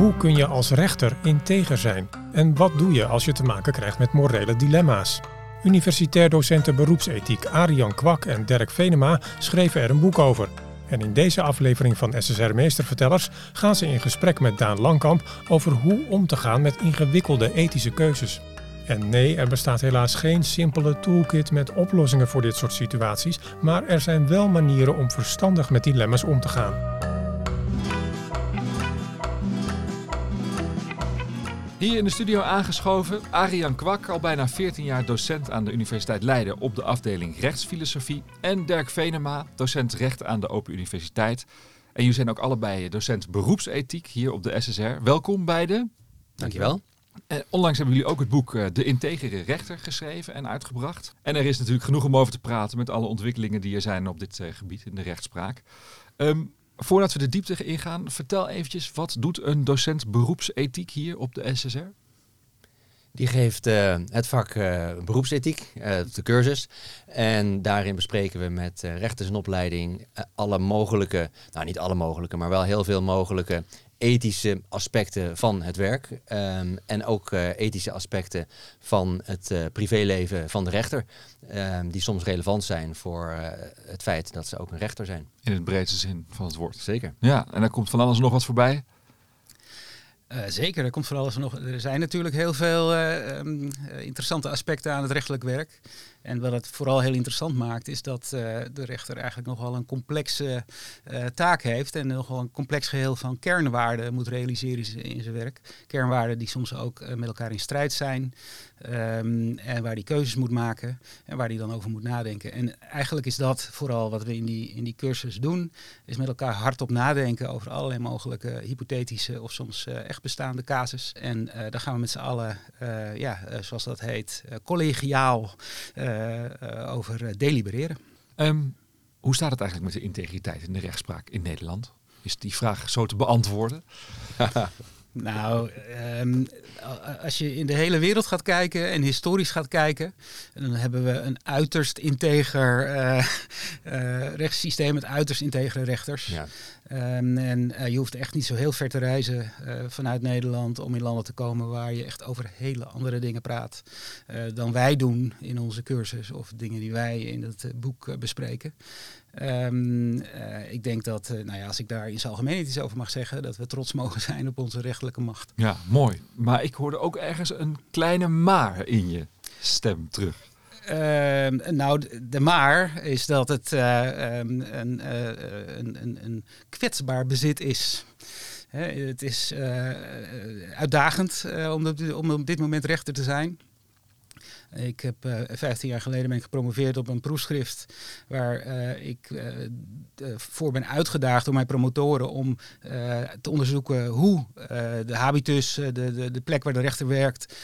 Hoe kun je als rechter integer zijn? En wat doe je als je te maken krijgt met morele dilemma's? Universitair docenten beroepsethiek Arian Kwak en Dirk Venema schreven er een boek over. En in deze aflevering van SSR Meestervertellers gaan ze in gesprek met Daan Langkamp over hoe om te gaan met ingewikkelde ethische keuzes. En nee, er bestaat helaas geen simpele toolkit met oplossingen voor dit soort situaties, maar er zijn wel manieren om verstandig met dilemma's om te gaan. Hier in de studio aangeschoven Arian Kwak, al bijna 14 jaar docent aan de Universiteit Leiden op de afdeling rechtsfilosofie. En Dirk Venema, docent recht aan de Open Universiteit. En jullie zijn ook allebei docent beroepsethiek hier op de SSR. Welkom beiden. Dankjewel. En onlangs hebben jullie ook het boek eh, De Integere Rechter geschreven en uitgebracht. En er is natuurlijk genoeg om over te praten met alle ontwikkelingen die er zijn op dit eh, gebied in de rechtspraak. Um, Voordat we de diepte ingaan, vertel eventjes, wat doet een docent beroepsethiek hier op de SSR? Die geeft uh, het vak uh, beroepsethiek, uh, de cursus. En daarin bespreken we met rechters en opleiding alle mogelijke, nou niet alle mogelijke, maar wel heel veel mogelijke ethische aspecten van het werk. Um, en ook ethische aspecten van het privéleven van de rechter. Um, die soms relevant zijn voor het feit dat ze ook een rechter zijn. In het breedste zin van het woord. Zeker. Ja, en daar komt van alles nog wat voorbij. Uh, zeker, er komt van alles nog. Er zijn natuurlijk heel veel uh, um, interessante aspecten aan het rechtelijk werk. En wat het vooral heel interessant maakt, is dat uh, de rechter eigenlijk nogal een complexe uh, taak heeft en nogal een complex geheel van kernwaarden moet realiseren in zijn werk. Kernwaarden die soms ook uh, met elkaar in strijd zijn um, en waar hij keuzes moet maken en waar hij dan over moet nadenken. En eigenlijk is dat vooral wat we in die, in die cursus doen, is met elkaar hardop nadenken over allerlei mogelijke hypothetische of soms echt bestaande casus. En daar gaan we met z'n allen, ja, zoals dat heet, collegiaal over eh, delibereren. Um, hoe staat het eigenlijk met de integriteit in de rechtspraak in Nederland? Is die vraag zo te beantwoorden? Nou, um, als je in de hele wereld gaat kijken en historisch gaat kijken, dan hebben we een uiterst integer uh, uh, rechtssysteem met uiterst integere rechters. Ja. Um, en uh, je hoeft echt niet zo heel ver te reizen vanuit Nederland om in landen te komen waar je echt over hele andere dingen praat dan wij doen in onze cursus of dingen die wij in het boek bespreken. Um, uh, ik denk dat, uh, nou ja, als ik daar in zijn algemeen iets over mag zeggen, dat we trots mogen zijn op onze rechtelijke macht. Ja, mooi. Maar ik hoorde ook ergens een kleine maar in je stem terug. Uh, nou, de maar is dat het uh, um, een, een, een, een, kwetsbaar bezit is. Hè, het is uitdagend om, op, om op dit moment rechter te zijn. Ik heb uh, eh, 15 jaar geleden ben ik gepromoveerd op een proefschrift waar uh, ik uh, voor ben uitgedaagd door mijn promotoren om te onderzoeken hoe de habitus, de, de, de, plek waar de rechter werkt,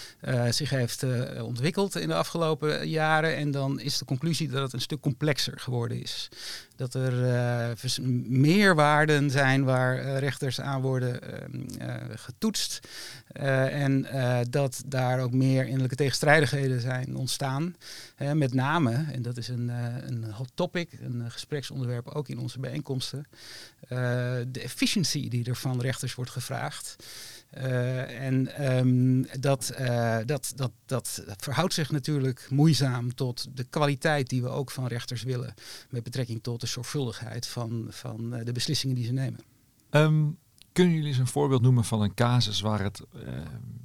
zich heeft ontwikkeld in de afgelopen jaren. En dan is de conclusie dat het een stuk complexer geworden is dat er meer waarden zijn waar rechters aan worden getoetst. en dat daar ook meer innerlijke tegenstrijdigheden zijn ontstaan. met name, en dat is een, een hot topic, een gespreksonderwerp ook in onze bijeenkomsten, de efficiëntie die er van rechters wordt gevraagd. En um, dat, dat, dat, dat verhoudt zich natuurlijk moeizaam tot de kwaliteit die we ook van rechters willen. Met betrekking tot de zorgvuldigheid van, van de beslissingen die ze nemen. Um, kunnen jullie eens een voorbeeld noemen van een casus waar het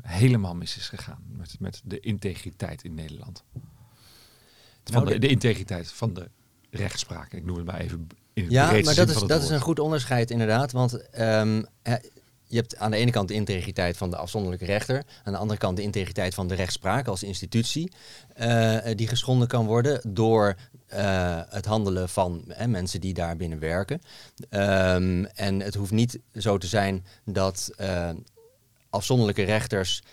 helemaal mis is gegaan met, met de integriteit in Nederland? Van nou, de, de, integriteit van de rechtspraak. Ik noem het maar even in het Ja, maar dat, is, dat is een goed onderscheid inderdaad. Want um, je hebt aan de ene kant de integriteit van de afzonderlijke rechter, aan de andere kant de integriteit van de rechtspraak als institutie, uh, die geschonden kan worden door uh, het handelen van mensen die daar binnen werken. Um, en het hoeft niet zo te zijn dat afzonderlijke rechters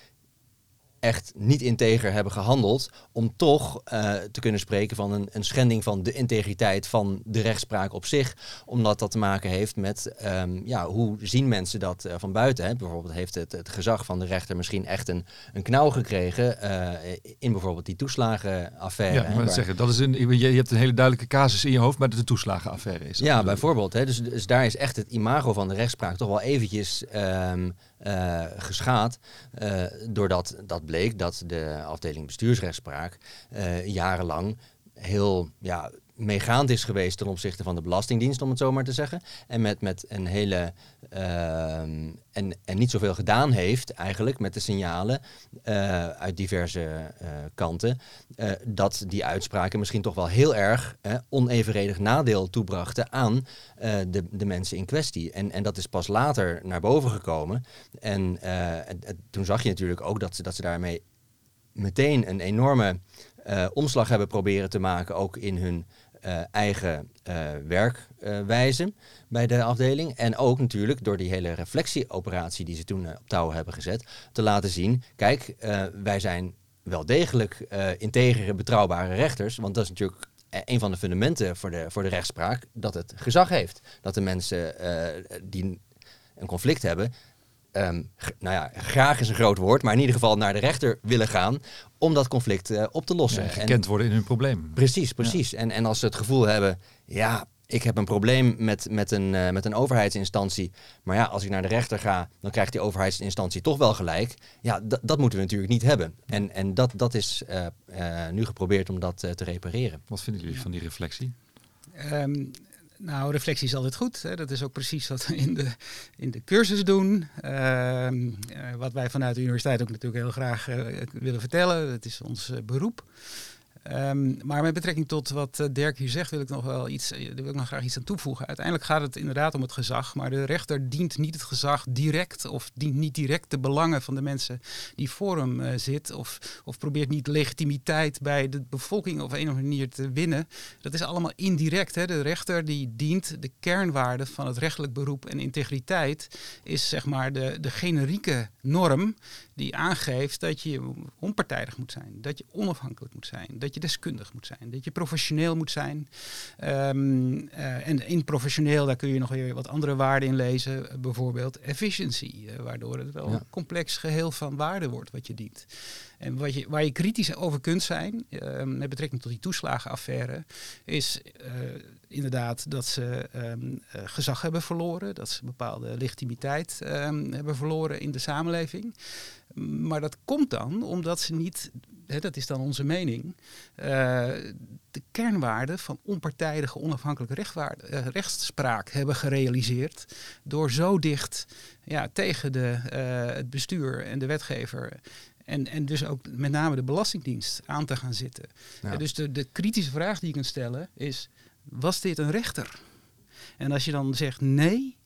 echt niet integer hebben gehandeld, om toch uh, te kunnen spreken van een, een, schending van de integriteit van de rechtspraak op zich, omdat dat te maken heeft met um, ja, hoe zien mensen dat uh, van buiten. Hè? Bijvoorbeeld heeft het, het gezag van de rechter misschien echt een, een knauw gekregen uh, in bijvoorbeeld die toeslagenaffaire. Ja, maar zeggen, dat is een, je, hebt een hele duidelijke casus in je hoofd, maar dat de toeslagenaffaire is. Ja, bijvoorbeeld. Hè? Dus, dus daar is echt het imago van de rechtspraak toch wel eventjes um, uh, geschaad. Uh, doordat dat bleek dat de afdeling bestuursrechtspraak uh, jarenlang heel ja, meegaand is geweest ten opzichte van de Belastingdienst, om het zo maar te zeggen. En met, met een hele. Uh, en, en niet zoveel gedaan heeft eigenlijk met de signalen uh, uit diverse uh, kanten. Uh, dat die uitspraken misschien toch wel heel erg onevenredig nadeel toebrachten aan de, de mensen in kwestie. En, en dat is pas later naar boven gekomen. En, en toen zag je natuurlijk ook dat ze, dat ze daarmee meteen een enorme omslag hebben proberen te maken, ook in hun uh, eigen uh, werkwijze bij de afdeling. En ook natuurlijk door die hele reflectieoperatie die ze toen op touw hebben gezet, te laten zien, kijk, wij zijn wel degelijk integere, betrouwbare rechters. Want dat is natuurlijk een van de fundamenten voor de, voor de rechtspraak, dat het gezag heeft. Dat de mensen die een conflict hebben, um, nou ja, graag is een groot woord, maar in ieder geval naar de rechter willen gaan om dat conflict uh, op te lossen. Ja, gekend worden in hun probleem. Precies, precies. Ja. En, en als ze het gevoel hebben, ja, ik heb een probleem met, met, een, uh, met een overheidsinstantie, maar ja, als ik naar de rechter ga, dan krijgt die overheidsinstantie toch wel gelijk. Ja, dat moeten we natuurlijk niet hebben. En, en dat, dat is uh, nu geprobeerd om dat te repareren. Wat vinden jullie van die reflectie? Um, nou, reflectie is altijd goed. Hè. Dat is ook precies wat we in de, in de cursus doen. Uh, wat wij vanuit de universiteit ook natuurlijk heel graag uh, willen vertellen. Het is ons uh, beroep. Um, maar met betrekking tot wat uh, Dirk hier zegt, wil ik nog wel iets, uh, wil ik nog graag iets aan toevoegen. Uiteindelijk gaat het inderdaad om het gezag, maar de rechter dient niet het gezag direct of dient niet direct de belangen van de mensen die voor hem uh, zit of, of probeert niet legitimiteit bij de bevolking op een of andere manier te winnen. Dat is allemaal indirect. Hè. De rechter die dient de kernwaarden van het rechtelijk beroep en integriteit is zeg maar de, de generieke norm die aangeeft dat je onpartijdig moet zijn, dat je onafhankelijk moet zijn, dat je deskundig moet zijn, dat je professioneel moet zijn. Um, uh, en in professioneel, daar kun je nog weer wat andere waarden in lezen, bijvoorbeeld efficiency, uh, waardoor het wel ja. een complex geheel van waarde wordt wat je dient. En wat je, waar je kritisch over kunt zijn, uh, met betrekking tot die toeslagenaffaire, is inderdaad dat ze um, uh, gezag hebben verloren, dat ze bepaalde legitimiteit um, hebben verloren in de samenleving. Maar dat komt dan omdat ze niet, hè, dat is dan onze mening, uh, de kernwaarden van onpartijdige, onafhankelijke uh, rechtspraak hebben gerealiseerd. Door zo dicht ja, tegen de, uh, het bestuur en de wetgever en, en dus ook met name de Belastingdienst aan te gaan zitten. Ja. dus de, de kritische vraag die je kunt stellen is, was dit een rechter? En als je dan zegt nee,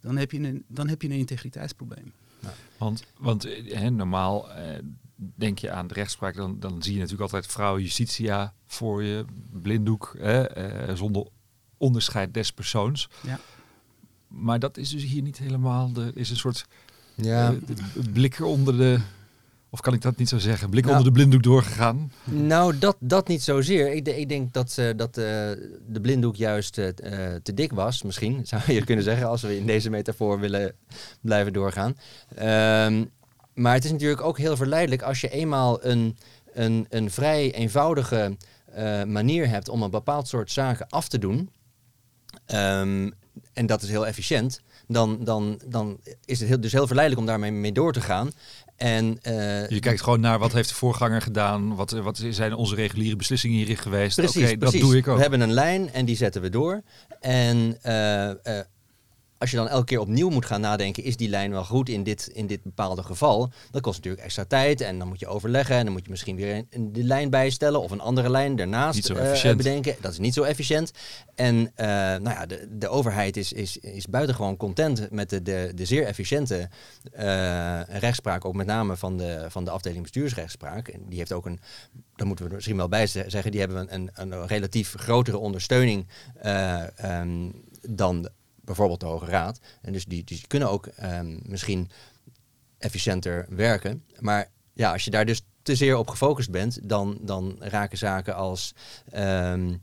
dan heb je een, dan heb je een integriteitsprobleem. Ja. Want, want normaal eh, denk je aan de rechtspraak, dan, dan zie je natuurlijk altijd vrouw justitia voor je, blinddoek, hè, eh, zonder onderscheid des persoons. Ja. Maar dat is dus hier niet helemaal, de, is een soort ja. uh, blik onder de of kan ik dat niet zo zeggen? Blik nou, onder de blinddoek doorgegaan? Nou, dat, dat niet zozeer. Ik, ik denk dat, uh, dat uh, de blinddoek juist uh, te dik was, misschien zou je kunnen zeggen, als we in deze metafoor willen blijven doorgaan. Um, maar het is natuurlijk ook heel verleidelijk als je eenmaal een, een, een vrij eenvoudige manier hebt om een bepaald soort zaken af te doen. Um, en dat is heel efficiënt. Dan, dan, dan is het heel, dus heel verleidelijk om daarmee mee door te gaan. En, uh, je kijkt gewoon naar wat heeft de voorganger gedaan, wat, wat zijn onze reguliere beslissingen hierin geweest. Precies, okay, precies. dat doe ik ook. We hebben een lijn en die zetten we door. En uh, uh, als je dan elke keer opnieuw moet gaan nadenken, is die lijn wel goed in dit, in dit bepaalde geval? Dat kost natuurlijk extra tijd en dan moet je overleggen en dan moet je misschien weer een, een, de lijn bijstellen of een andere lijn daarnaast uh, bedenken. Dat is niet zo efficiënt. En uh, nou ja, de, de overheid is, is, is buitengewoon content met de, de, de zeer efficiënte uh, rechtspraak, ook met name van de, van de afdeling bestuursrechtspraak. En die heeft ook een, daar moeten we er misschien wel bij zeggen, die hebben een, een relatief grotere ondersteuning um, dan bijvoorbeeld de Hoge Raad. En dus die, die kunnen ook um, misschien efficiënter werken. Maar ja, als je daar dus te zeer op gefocust bent, dan, dan raken zaken als ehm,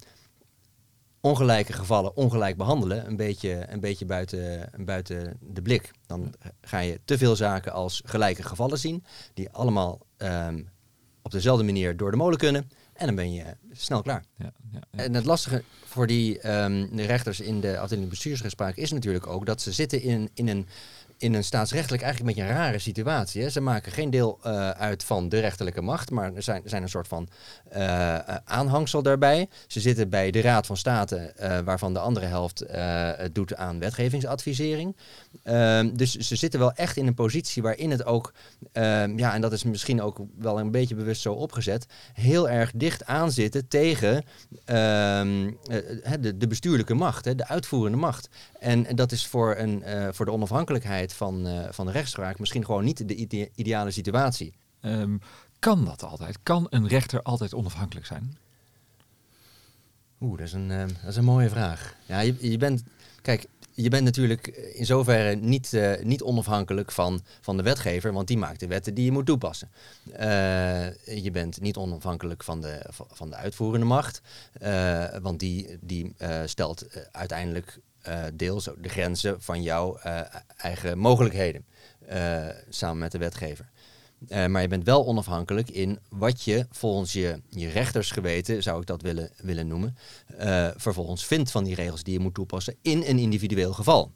ongelijke gevallen ongelijk behandelen een beetje, een beetje buiten, buiten de blik. Dan ga je te veel zaken als gelijke gevallen zien, die allemaal ehm, op dezelfde manier door de molen kunnen. En dan ben je snel klaar. Ja, ja, ja. En het lastige voor die ehm, de rechters in de afdeling bestuursrechtspraak is natuurlijk ook dat ze zitten in, in een in een staatsrechtelijk eigenlijk een beetje een rare situatie. Hè. Ze maken geen deel uh, uit van de rechterlijke macht, maar er zijn, zijn een soort van uh, aanhangsel daarbij. Ze zitten bij de Raad van State, uh, waarvan de andere helft het doet aan wetgevingsadvisering. Ehm, dus ze zitten wel echt in een positie waarin het ook, ehm, ja, en dat is misschien ook wel een beetje bewust zo opgezet, heel erg dicht aanzitten tegen ehm, de, de, bestuurlijke macht, hè, de uitvoerende macht. En dat is voor, een, voor de onafhankelijkheid van, uh, van de rechtspraak misschien gewoon niet de ide ideale situatie. Um, kan dat altijd? Kan een rechter altijd onafhankelijk zijn? Oeh, dat is een, uh, dat is een mooie vraag. Ja, je, je bent, kijk, je bent natuurlijk in zoverre niet, uh, niet onafhankelijk van, van de wetgever, want die maakt de wetten die je moet toepassen. Uh, je bent niet onafhankelijk van de, van de uitvoerende macht, uh, want die, die stelt uiteindelijk deels de grenzen van jouw uh, eigen mogelijkheden uh, samen met de wetgever. maar je bent wel onafhankelijk in wat je volgens je, je rechtersgeweten, zou ik dat willen, willen noemen, vervolgens vindt van die regels die je moet toepassen in een individueel geval.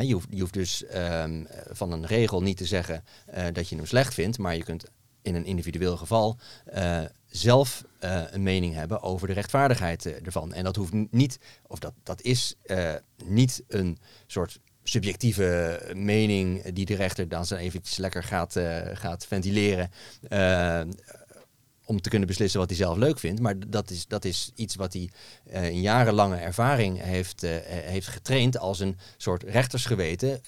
Je, hoeft, je, hoeft, dus um, van een regel niet te zeggen dat je hem slecht vindt, maar je kunt in een individueel geval zelf uh, een mening hebben over de rechtvaardigheid uh, ervan. En dat hoeft niet, of dat, dat is uh, niet een soort subjectieve mening die de rechter dan zo eventjes lekker gaat, gaat ventileren. om te kunnen beslissen wat hij zelf leuk vindt. Maar dat is, dat is iets wat hij in jarenlange ervaring heeft, heeft getraind als een soort rechtersgeweten.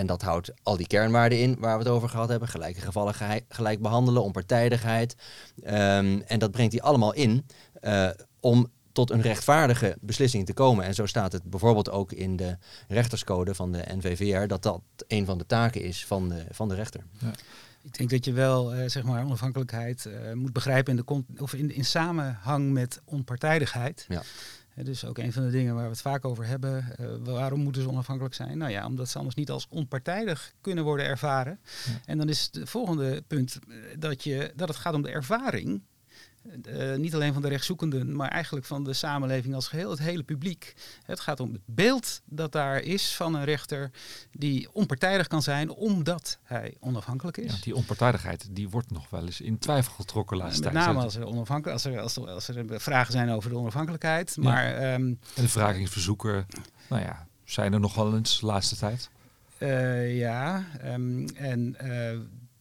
En dat houdt al die kernwaarden in waar we het over gehad hebben. Gelijke gevallen gelijk behandelen, onpartijdigheid. Um, en dat brengt hij allemaal in uh, om tot een rechtvaardige beslissing te komen. En zo staat het bijvoorbeeld ook in de rechterscode van de NVVR... dat dat een van de taken is van de, van de rechter. Ja. Ik denk dat je wel uh, zeg maar onafhankelijkheid uh, moet begrijpen in, de of in, in samenhang met onpartijdigheid. Ja dus ook een van de dingen waar we het vaak over hebben. Uh, waarom moeten ze onafhankelijk zijn? Nou ja, omdat ze anders niet als onpartijdig kunnen worden ervaren. Ja. En dan is het volgende punt eh, dat, je, dat het gaat om de ervaring uh, niet alleen van de rechtszoekenden, maar eigenlijk van de samenleving als geheel, het hele publiek. Het gaat om het beeld dat daar is van een rechter die onpartijdig kan zijn omdat hij onafhankelijk is. Ja, die onpartijdigheid die wordt nog wel eens in twijfel getrokken laatst. Met name als er, onafhankelijk, als, er, als, er, als er vragen zijn over de onafhankelijkheid. Maar, um, en de vragingsverzoeken, nou ja, zijn er nog wel eens de laatste tijd? Uh, ja, um, en uh,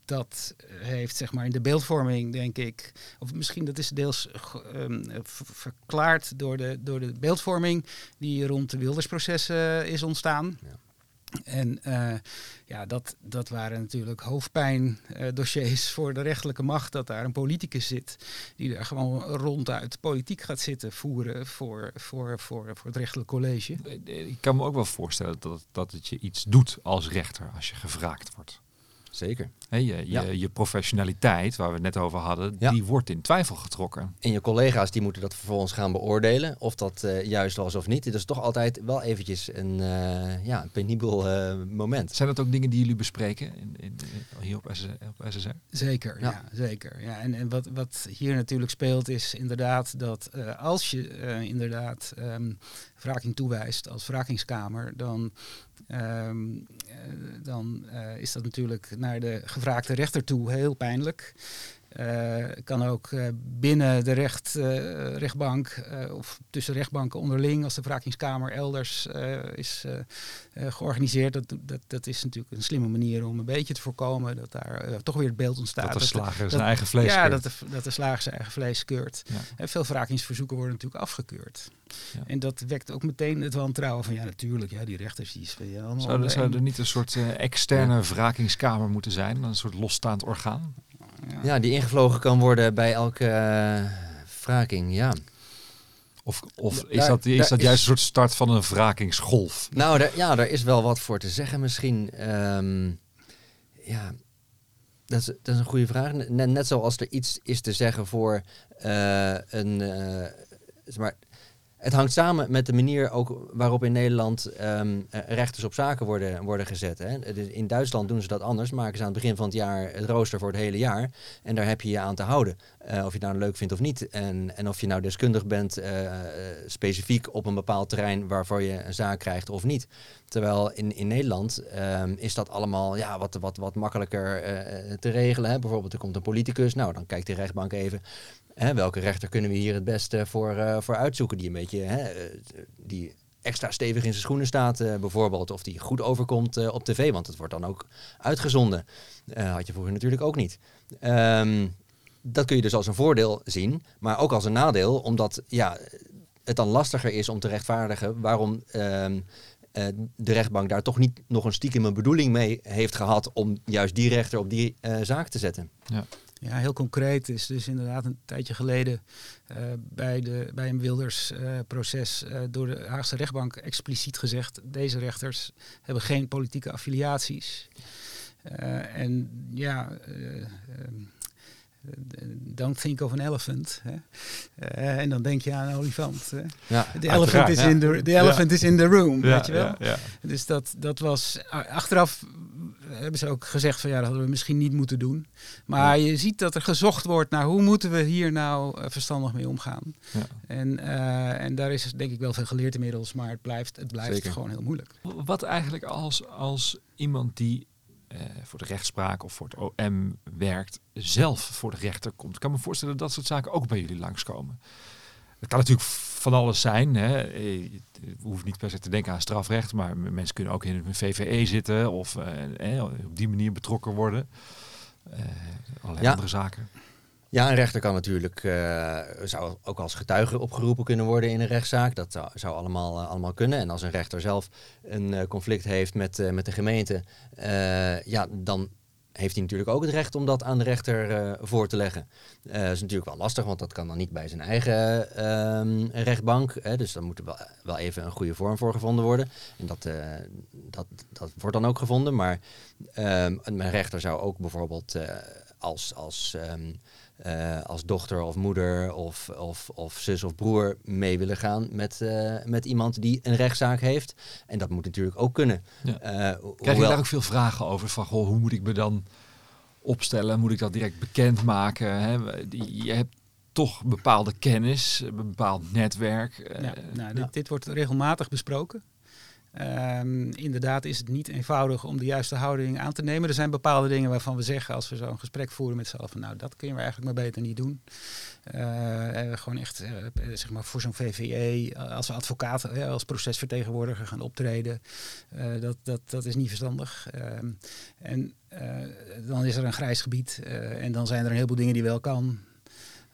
dat heeft zeg maar in de beeldvorming, denk ik, of misschien dat is deels um, verklaard door de, door de beeldvorming die rond de Wildersprocessen is ontstaan. Ja. En uh, ja, dat, dat waren natuurlijk hoofdpijndossiers uh, voor de rechterlijke macht. Dat daar een politicus zit die er gewoon ronduit politiek gaat zitten voeren voor, voor, voor, voor het rechterlijk college. Ik kan me ook wel voorstellen dat, dat het je iets doet als rechter als je gevraagd wordt. Zeker. Je, je, ja. je, professionaliteit, waar we het net over hadden, ja. die wordt in twijfel getrokken. En je collega's die moeten dat vervolgens gaan beoordelen, of dat uh, juist was of niet. Dat is toch altijd wel eventjes een, uh, ja, een penibel uh, moment. Zijn dat ook dingen die jullie bespreken in, in, hier op, SS, op SSR? Zeker, ja. ja zeker. Ja, en en wat, wat hier natuurlijk speelt is inderdaad dat als je inderdaad um, wraking toewijst als wrakingskamer, dan Um, dan uh, is dat natuurlijk naar de gevraagde rechter toe heel pijnlijk. Uh, kan ook uh, binnen de recht, uh, rechtbank of tussen rechtbanken onderling, als de wrakingskamer elders is georganiseerd. Dat, dat, dat is natuurlijk een slimme manier om een beetje te voorkomen dat daar toch weer het beeld ontstaat. Dat de slager zijn eigen vlees ja, keurt. dat de, dat de slager zijn eigen vlees keurt. Ja. veel wrakingsverzoeken worden natuurlijk afgekeurd. Ja. En dat wekt ook meteen het wantrouwen van ja, natuurlijk, ja, die rechters die ja, allemaal. Zou, er, zou er niet een soort externe wrakingskamer moeten zijn, een soort losstaand orgaan? Ja. ja, die ingevlogen kan worden bij elke uh, wraking, ja. Of, of is, daar, dat, is dat juist is, een soort start van een wrakingsgolf? Nou, daar, ja, daar is wel wat voor te zeggen misschien. Um, ja, Dat is, dat is een goede vraag. Net, net zoals er iets is te zeggen voor uh, een. Uh, zeg maar, het hangt samen met de manier ook waarop in Nederland um, rechters op zaken worden, worden gezet. Hè. In Duitsland doen ze dat anders. Maken ze aan het begin van het jaar het rooster voor het hele jaar. En daar heb je je aan te houden. Uh, of je het nou leuk vindt of niet. En, en of je nou deskundig bent uh, specifiek op een bepaald terrein waarvoor je een zaak krijgt of niet. Terwijl in, in Nederland um, is dat allemaal ja, wat, wat, wat makkelijker te regelen. Hè. Bijvoorbeeld er komt een politicus. Nou, dan kijkt de rechtbank even Hè, welke rechter kunnen we hier het beste voor, uh, voor uitzoeken? Die een beetje hè, eh, die extra stevig in zijn schoenen staat, uh, bijvoorbeeld. Of die goed overkomt op tv, want het wordt dan ook uitgezonden. Had je vroeger natuurlijk ook niet. Um, dat kun je dus als een voordeel zien, maar ook als een nadeel, omdat ja, het dan lastiger is om te rechtvaardigen waarom um, de rechtbank daar toch niet nog een stiekem bedoeling mee heeft gehad om juist die rechter op die zaak te zetten. Ja. Ja, heel concreet is dus inderdaad een tijdje geleden uh, bij, de, bij een Wilders-proces uh, uh, door de Haagse rechtbank expliciet gezegd: deze rechters hebben geen politieke affiliaties. en ja. Don't think of an elephant. Hè. Uh, en dan denk je aan een olifant. Hè. Ja, de elephant, is, ja. in the, the elephant ja. is in the room, weet je wel. Dus dat, dat was... Achteraf hebben ze ook gezegd van ja, dat hadden we misschien niet moeten doen. Maar je ziet dat er gezocht wordt naar hoe moeten we hier nou verstandig mee omgaan. Ja. En, uh, en daar is denk ik wel veel geleerd inmiddels, maar het blijft, het blijft gewoon heel moeilijk. Wat eigenlijk als, als iemand die uh, voor de rechtspraak of voor het OM werkt, zelf voor de rechter komt. Ik kan me voorstellen dat dat soort zaken ook bij jullie langskomen. Het kan natuurlijk van alles zijn. Hè. Eh, je hoeft niet per se te denken aan strafrecht, maar mensen kunnen ook in een VVE zitten of eh, op die manier betrokken worden. Uh, allerlei ja. andere zaken. Ja, een rechter kan natuurlijk, uh, zou ook als getuige opgeroepen kunnen worden in een rechtszaak. Dat zou, allemaal, uh, allemaal kunnen. En als een rechter zelf een uh, conflict heeft met, met de gemeente, ja, dan heeft hij natuurlijk ook het recht om dat aan de rechter voor te leggen. dat is natuurlijk wel lastig, want dat kan dan niet bij zijn eigen ehm, rechtbank. Hè, dus dan moet er wel, wel even een goede vorm voor gevonden worden. En dat, dat, dat wordt dan ook gevonden. Maar ehm, een rechter zou ook bijvoorbeeld als... als um, uh, als dochter of moeder of, of, of zus of broer mee willen gaan met, uh, met iemand die een rechtszaak heeft. En dat moet natuurlijk ook kunnen. Ja. Uh, Krijg hoewel... je daar ook veel vragen over? Van goh, hoe moet ik me dan opstellen? Moet ik dat direct bekend maken? Hè? Je hebt toch bepaalde kennis, een bepaald netwerk. Ja, nou, dit, dit wordt regelmatig besproken. Um, inderdaad is het niet eenvoudig om de juiste houding aan te nemen. Er zijn bepaalde dingen waarvan we zeggen als we zo'n gesprek voeren met z'n van nou dat kunnen we eigenlijk maar beter niet doen. Uh, gewoon echt uh, zeg maar voor zo'n VVE als advocaat, als procesvertegenwoordiger gaan optreden. dat, dat, dat is niet verstandig. Ehm, en dan is er een grijs gebied en dan zijn er een heleboel dingen die wel kan.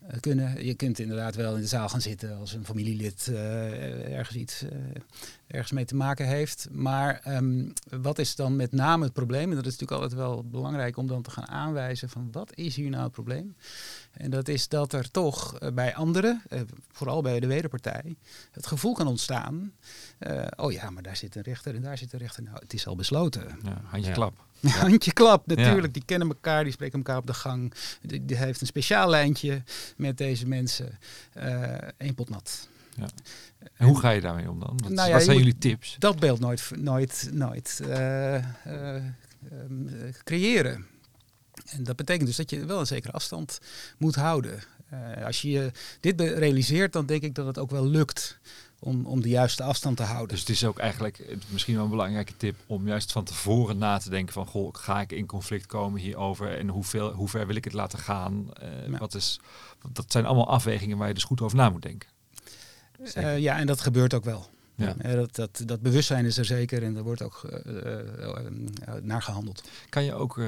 Eh, kunnen. Je kunt inderdaad wel in de zaal gaan zitten als een familielid ergens iets ergens mee te maken heeft. Maar um, wat is dan met name het probleem? En dat is natuurlijk altijd wel belangrijk om dan te gaan aanwijzen van wat is hier nou het probleem? En dat is dat er toch bij anderen, vooral bij de wederpartij, het gevoel kan ontstaan. oh ja, maar daar zit een rechter en daar zit een rechter. Nou, het is al besloten. Ja, handje klap. Handje klap, natuurlijk. Die kennen elkaar, die spreken elkaar op de gang. Die, die heeft een speciaal lijntje met deze mensen. Eén pot nat. Ja. En hoe ga je daarmee om dan? Wat, nou ja, wat zijn jullie tips? Dat beeld nooit, nooit, nooit uh, uh, creëren. En dat betekent dus dat je wel een zekere afstand moet houden. Uh, als je dit realiseert, dan denk ik dat het ook wel lukt om, om de juiste afstand te houden. Dus het is ook eigenlijk misschien wel een belangrijke tip om juist van tevoren na te denken van goh, ga ik in conflict komen hierover en hoeveel, hoe ver wil ik het laten gaan? Uh, ja. wat is, dat zijn allemaal afwegingen waar je dus goed over na moet denken. Uh, ja, en dat gebeurt ook wel. Ja. Uh, dat, dat, dat bewustzijn is er zeker en er wordt ook naar gehandeld. Kan je ook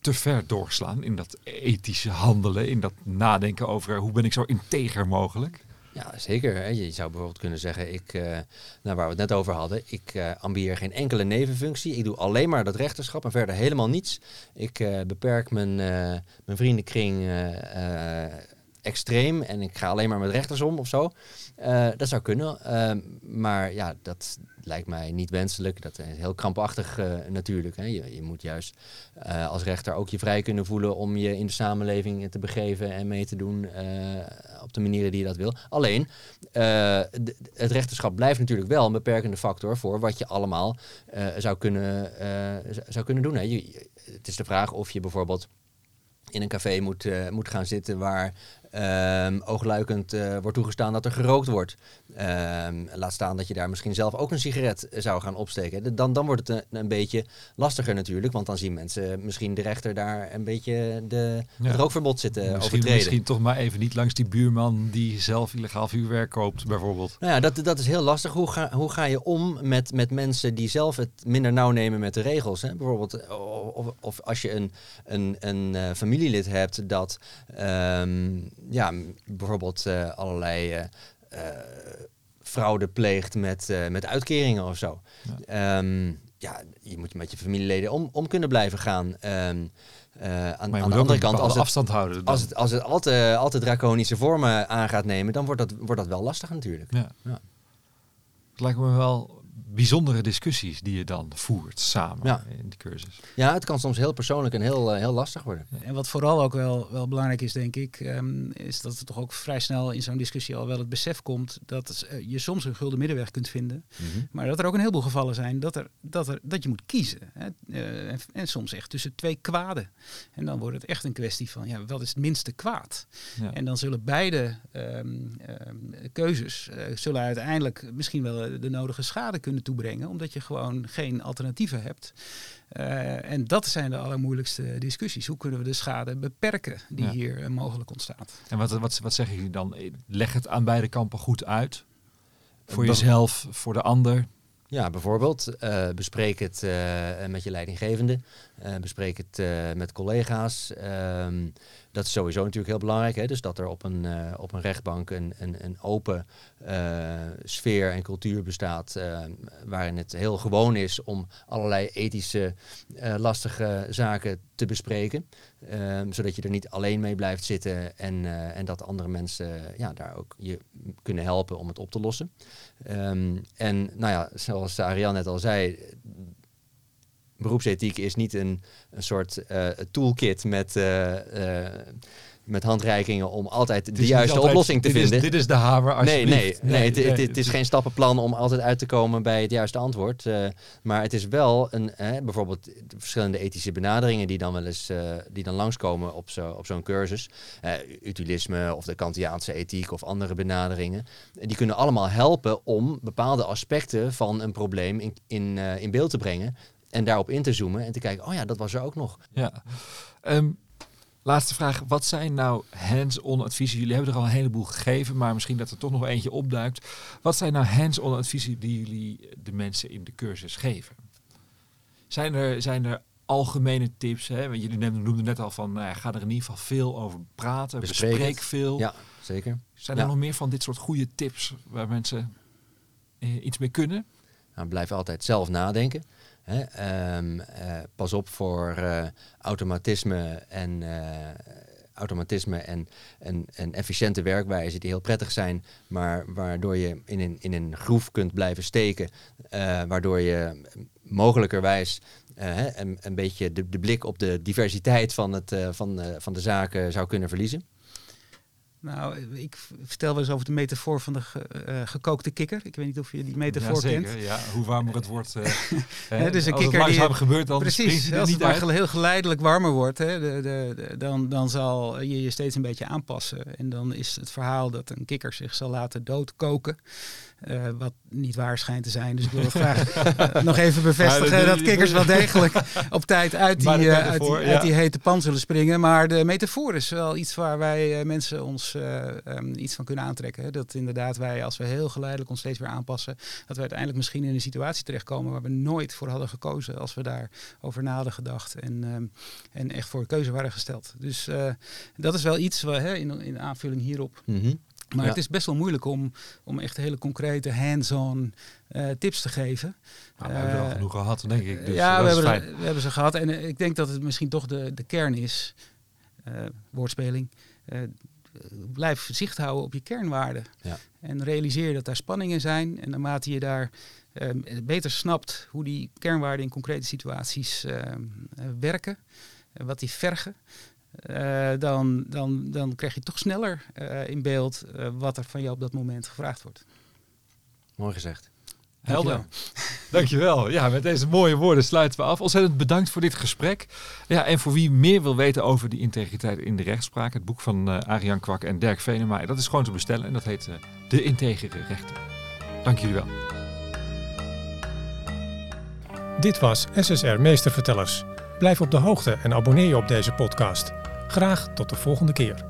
te ver doorslaan in dat ethische handelen, in dat nadenken over hoe ben ik zo integer mogelijk? Ja, zeker. Je zou bijvoorbeeld kunnen zeggen, ik, uh, nou, waar we het net over hadden, ik uh, ambieer geen enkele nevenfunctie. Ik doe alleen maar dat rechterschap en verder helemaal niets. Ik uh, beperk mijn, mijn vriendenkring extreem en ik ga alleen maar met rechters om of zo. Eh, dat zou kunnen. Ehm, maar ja, dat lijkt mij niet wenselijk. Dat is heel krampachtig uh, natuurlijk. Hè. Je, je, moet juist uh, als rechter ook je vrij kunnen voelen om je in de samenleving te begeven en mee te doen op de manieren die je dat wil. Alleen, het rechterschap blijft natuurlijk wel een beperkende factor voor wat je allemaal zou, kunnen, zou kunnen doen. Hè. Het is de vraag of je bijvoorbeeld in een café moet, moet gaan zitten waar um, oogluikend uh, wordt toegestaan dat er gerookt wordt. Um, laat staan dat je daar misschien zelf ook een sigaret zou gaan opsteken. Dan, dan wordt het een, een, beetje lastiger natuurlijk, want dan zien mensen misschien de rechter daar een beetje de, ja. het rookverbod zitten misschien, overtreden. Misschien toch maar even niet langs die buurman die zelf illegaal vuurwerk koopt bijvoorbeeld. Nou ja, dat, dat is heel lastig. Hoe ga, hoe ga je om met, met mensen die zelf het minder nauw nemen met de regels? Hè? Bijvoorbeeld, of, of als je een, een, een familielid hebt dat um, ja, bijvoorbeeld uh, allerlei uh, fraude pleegt met, met uitkeringen of zo. Ja. Um, ja, je moet met je familieleden om, om kunnen blijven gaan. Um, uh, aan, aan de andere kant, als het, afstand houden. Als het, als het al, te, al te draconische vormen aan gaat nemen, dan wordt dat, wordt dat wel lastig natuurlijk. Ja. ja. Het lijkt me wel bijzondere discussies die je dan voert samen in die cursus. Ja, het kan soms heel persoonlijk en heel, uh, heel lastig worden. En wat vooral ook wel, wel belangrijk is, denk ik, um, is dat er toch ook vrij snel in zo'n discussie al wel het besef komt dat uh, je soms een gulden middenweg kunt vinden. Mm -hmm. Maar dat er ook een heleboel gevallen zijn dat, er, dat, er, dat je moet kiezen. Hè? Uh, en, en, soms echt tussen twee kwaden. En dan wordt het echt een kwestie van, ja, wat is het minste kwaad? Ja. En dan zullen beide um, um, keuzes zullen uiteindelijk misschien wel de nodige schade kunnen toebrengen, omdat je gewoon geen alternatieven hebt. Uh, en dat zijn de allermoeilijkste discussies. Hoe kunnen we de schade beperken die ja. hier uh, mogelijk ontstaat? En wat, wat, wat zeggen jullie dan? Leg het aan beide kampen goed uit. Voor jezelf, voor de ander. Ja, bijvoorbeeld uh, bespreek het met je leidinggevende. bespreek het met collega's. Ehm, dat is sowieso natuurlijk heel belangrijk. Hè? Dus dat er op een, uh, op een rechtbank een, een, een open uh, sfeer en cultuur bestaat. Uh, waarin het heel gewoon is om allerlei ethische lastige zaken te bespreken. Ehm, zodat je er niet alleen mee blijft zitten en, en dat andere mensen ja, daar ook je kunnen helpen om het op te lossen. Um, en nou ja, zoals Ariane net al zei, beroepsethiek is niet een, een soort uh, toolkit met, uh, uh, met handreikingen om altijd de juiste altijd, oplossing te dit vinden. Is, dit is de hamer, alsjeblieft. Nee, nee, nee, nee, het, het, het, is geen stappenplan om altijd uit te komen bij het juiste antwoord. maar het is wel een, bijvoorbeeld de verschillende ethische benaderingen die dan wel eens die dan langskomen op zo'n op zo'n cursus. utilisme of de Kantiaanse ethiek of andere benaderingen. Die kunnen allemaal helpen om bepaalde aspecten van een probleem in, in, in beeld te brengen. En daarop in te zoomen en te kijken, oh ja, dat was er ook nog. Ja. Um, laatste vraag. Wat zijn nou hands-on adviezen? Jullie hebben er al een heleboel gegeven, maar misschien dat er toch nog eentje opduikt. Wat zijn nou hands-on adviezen die jullie de mensen in de cursus geven? Zijn er, zijn er algemene tips? Hè? Want jullie noemden net al van, nou ja, ga er in ieder geval veel over praten. Bespreek, bespreek veel. Ja, zeker. Zijn ja. er nog meer van dit soort goede tips waar mensen eh, iets mee kunnen? Nou, blijf altijd zelf nadenken. Hè, um, uh, pas op voor uh, automatisme en, uh, automatisme en, en, en efficiënte werkwijzen die heel prettig zijn, maar waardoor je in een, in een groef kunt blijven steken, waardoor je mogelijkerwijs een, een beetje de, de blik op de diversiteit van, het, van, van de zaken zou kunnen verliezen. Nou, ik vertel wel eens over de metafoor van de ge, uh, gekookte kikker. Ik weet niet of je die metafoor ja, zeker, kent. Ja, hoe warmer het wordt. Uh, hè, dus een als kikker het die gebeurt, dan precies, als het maar heel geleidelijk warmer wordt, hè, de, de, de, dan, dan zal je je steeds een beetje aanpassen. En dan is het verhaal dat een kikker zich zal laten doodkoken. Uh, wat niet waar schijnt te zijn. Dus ik wil graag nog even bevestigen ja, dat kikkers wel degelijk op tijd uit die, uit die, ja. uit die hete pan zullen springen. Maar de metafoor is wel iets waar wij mensen ons um, iets van kunnen aantrekken. Hè. Dat inderdaad wij, als we heel geleidelijk ons steeds weer aanpassen, dat we uiteindelijk misschien in een situatie terechtkomen waar we nooit voor hadden gekozen als we daarover na hadden gedacht en, um, en echt voor keuze waren gesteld. Dus dat is wel iets waar, hè, in, in aanvulling hierop. Mm -hmm. Maar ja. het is best wel moeilijk om, om echt hele concrete hands-on uh, tips te geven. Nou, we hebben er al genoeg gehad, denk ik. Dus ja, we hebben, er, we hebben ze gehad. En uh, ik denk dat het misschien toch de, de kern is, uh, woordspeling. Blijf zicht houden op je kernwaarden. Ja. En realiseer dat daar spanningen zijn. En naarmate je daar ehm, beter snapt hoe die kernwaarden in concrete situaties ehm, eh, werken, en wat die vergen, eh, dan, dan, dan krijg je toch sneller eh, in beeld eh, wat er van jou op dat moment gevraagd wordt. Mooi gezegd. Helder. Dankjewel. Ja, met deze mooie woorden sluiten we af. Ontzettend bedankt voor dit gesprek. Ja, en voor wie meer wil weten over die integriteit in de rechtspraak, het boek van uh, Arian Kwak en Dirk Venema, dat is gewoon te bestellen en dat heet uh, De Integere Rechter. Dank jullie wel. Dit was SSR Meestervertellers. Blijf op de hoogte en abonneer je op deze podcast. Graag tot de volgende keer.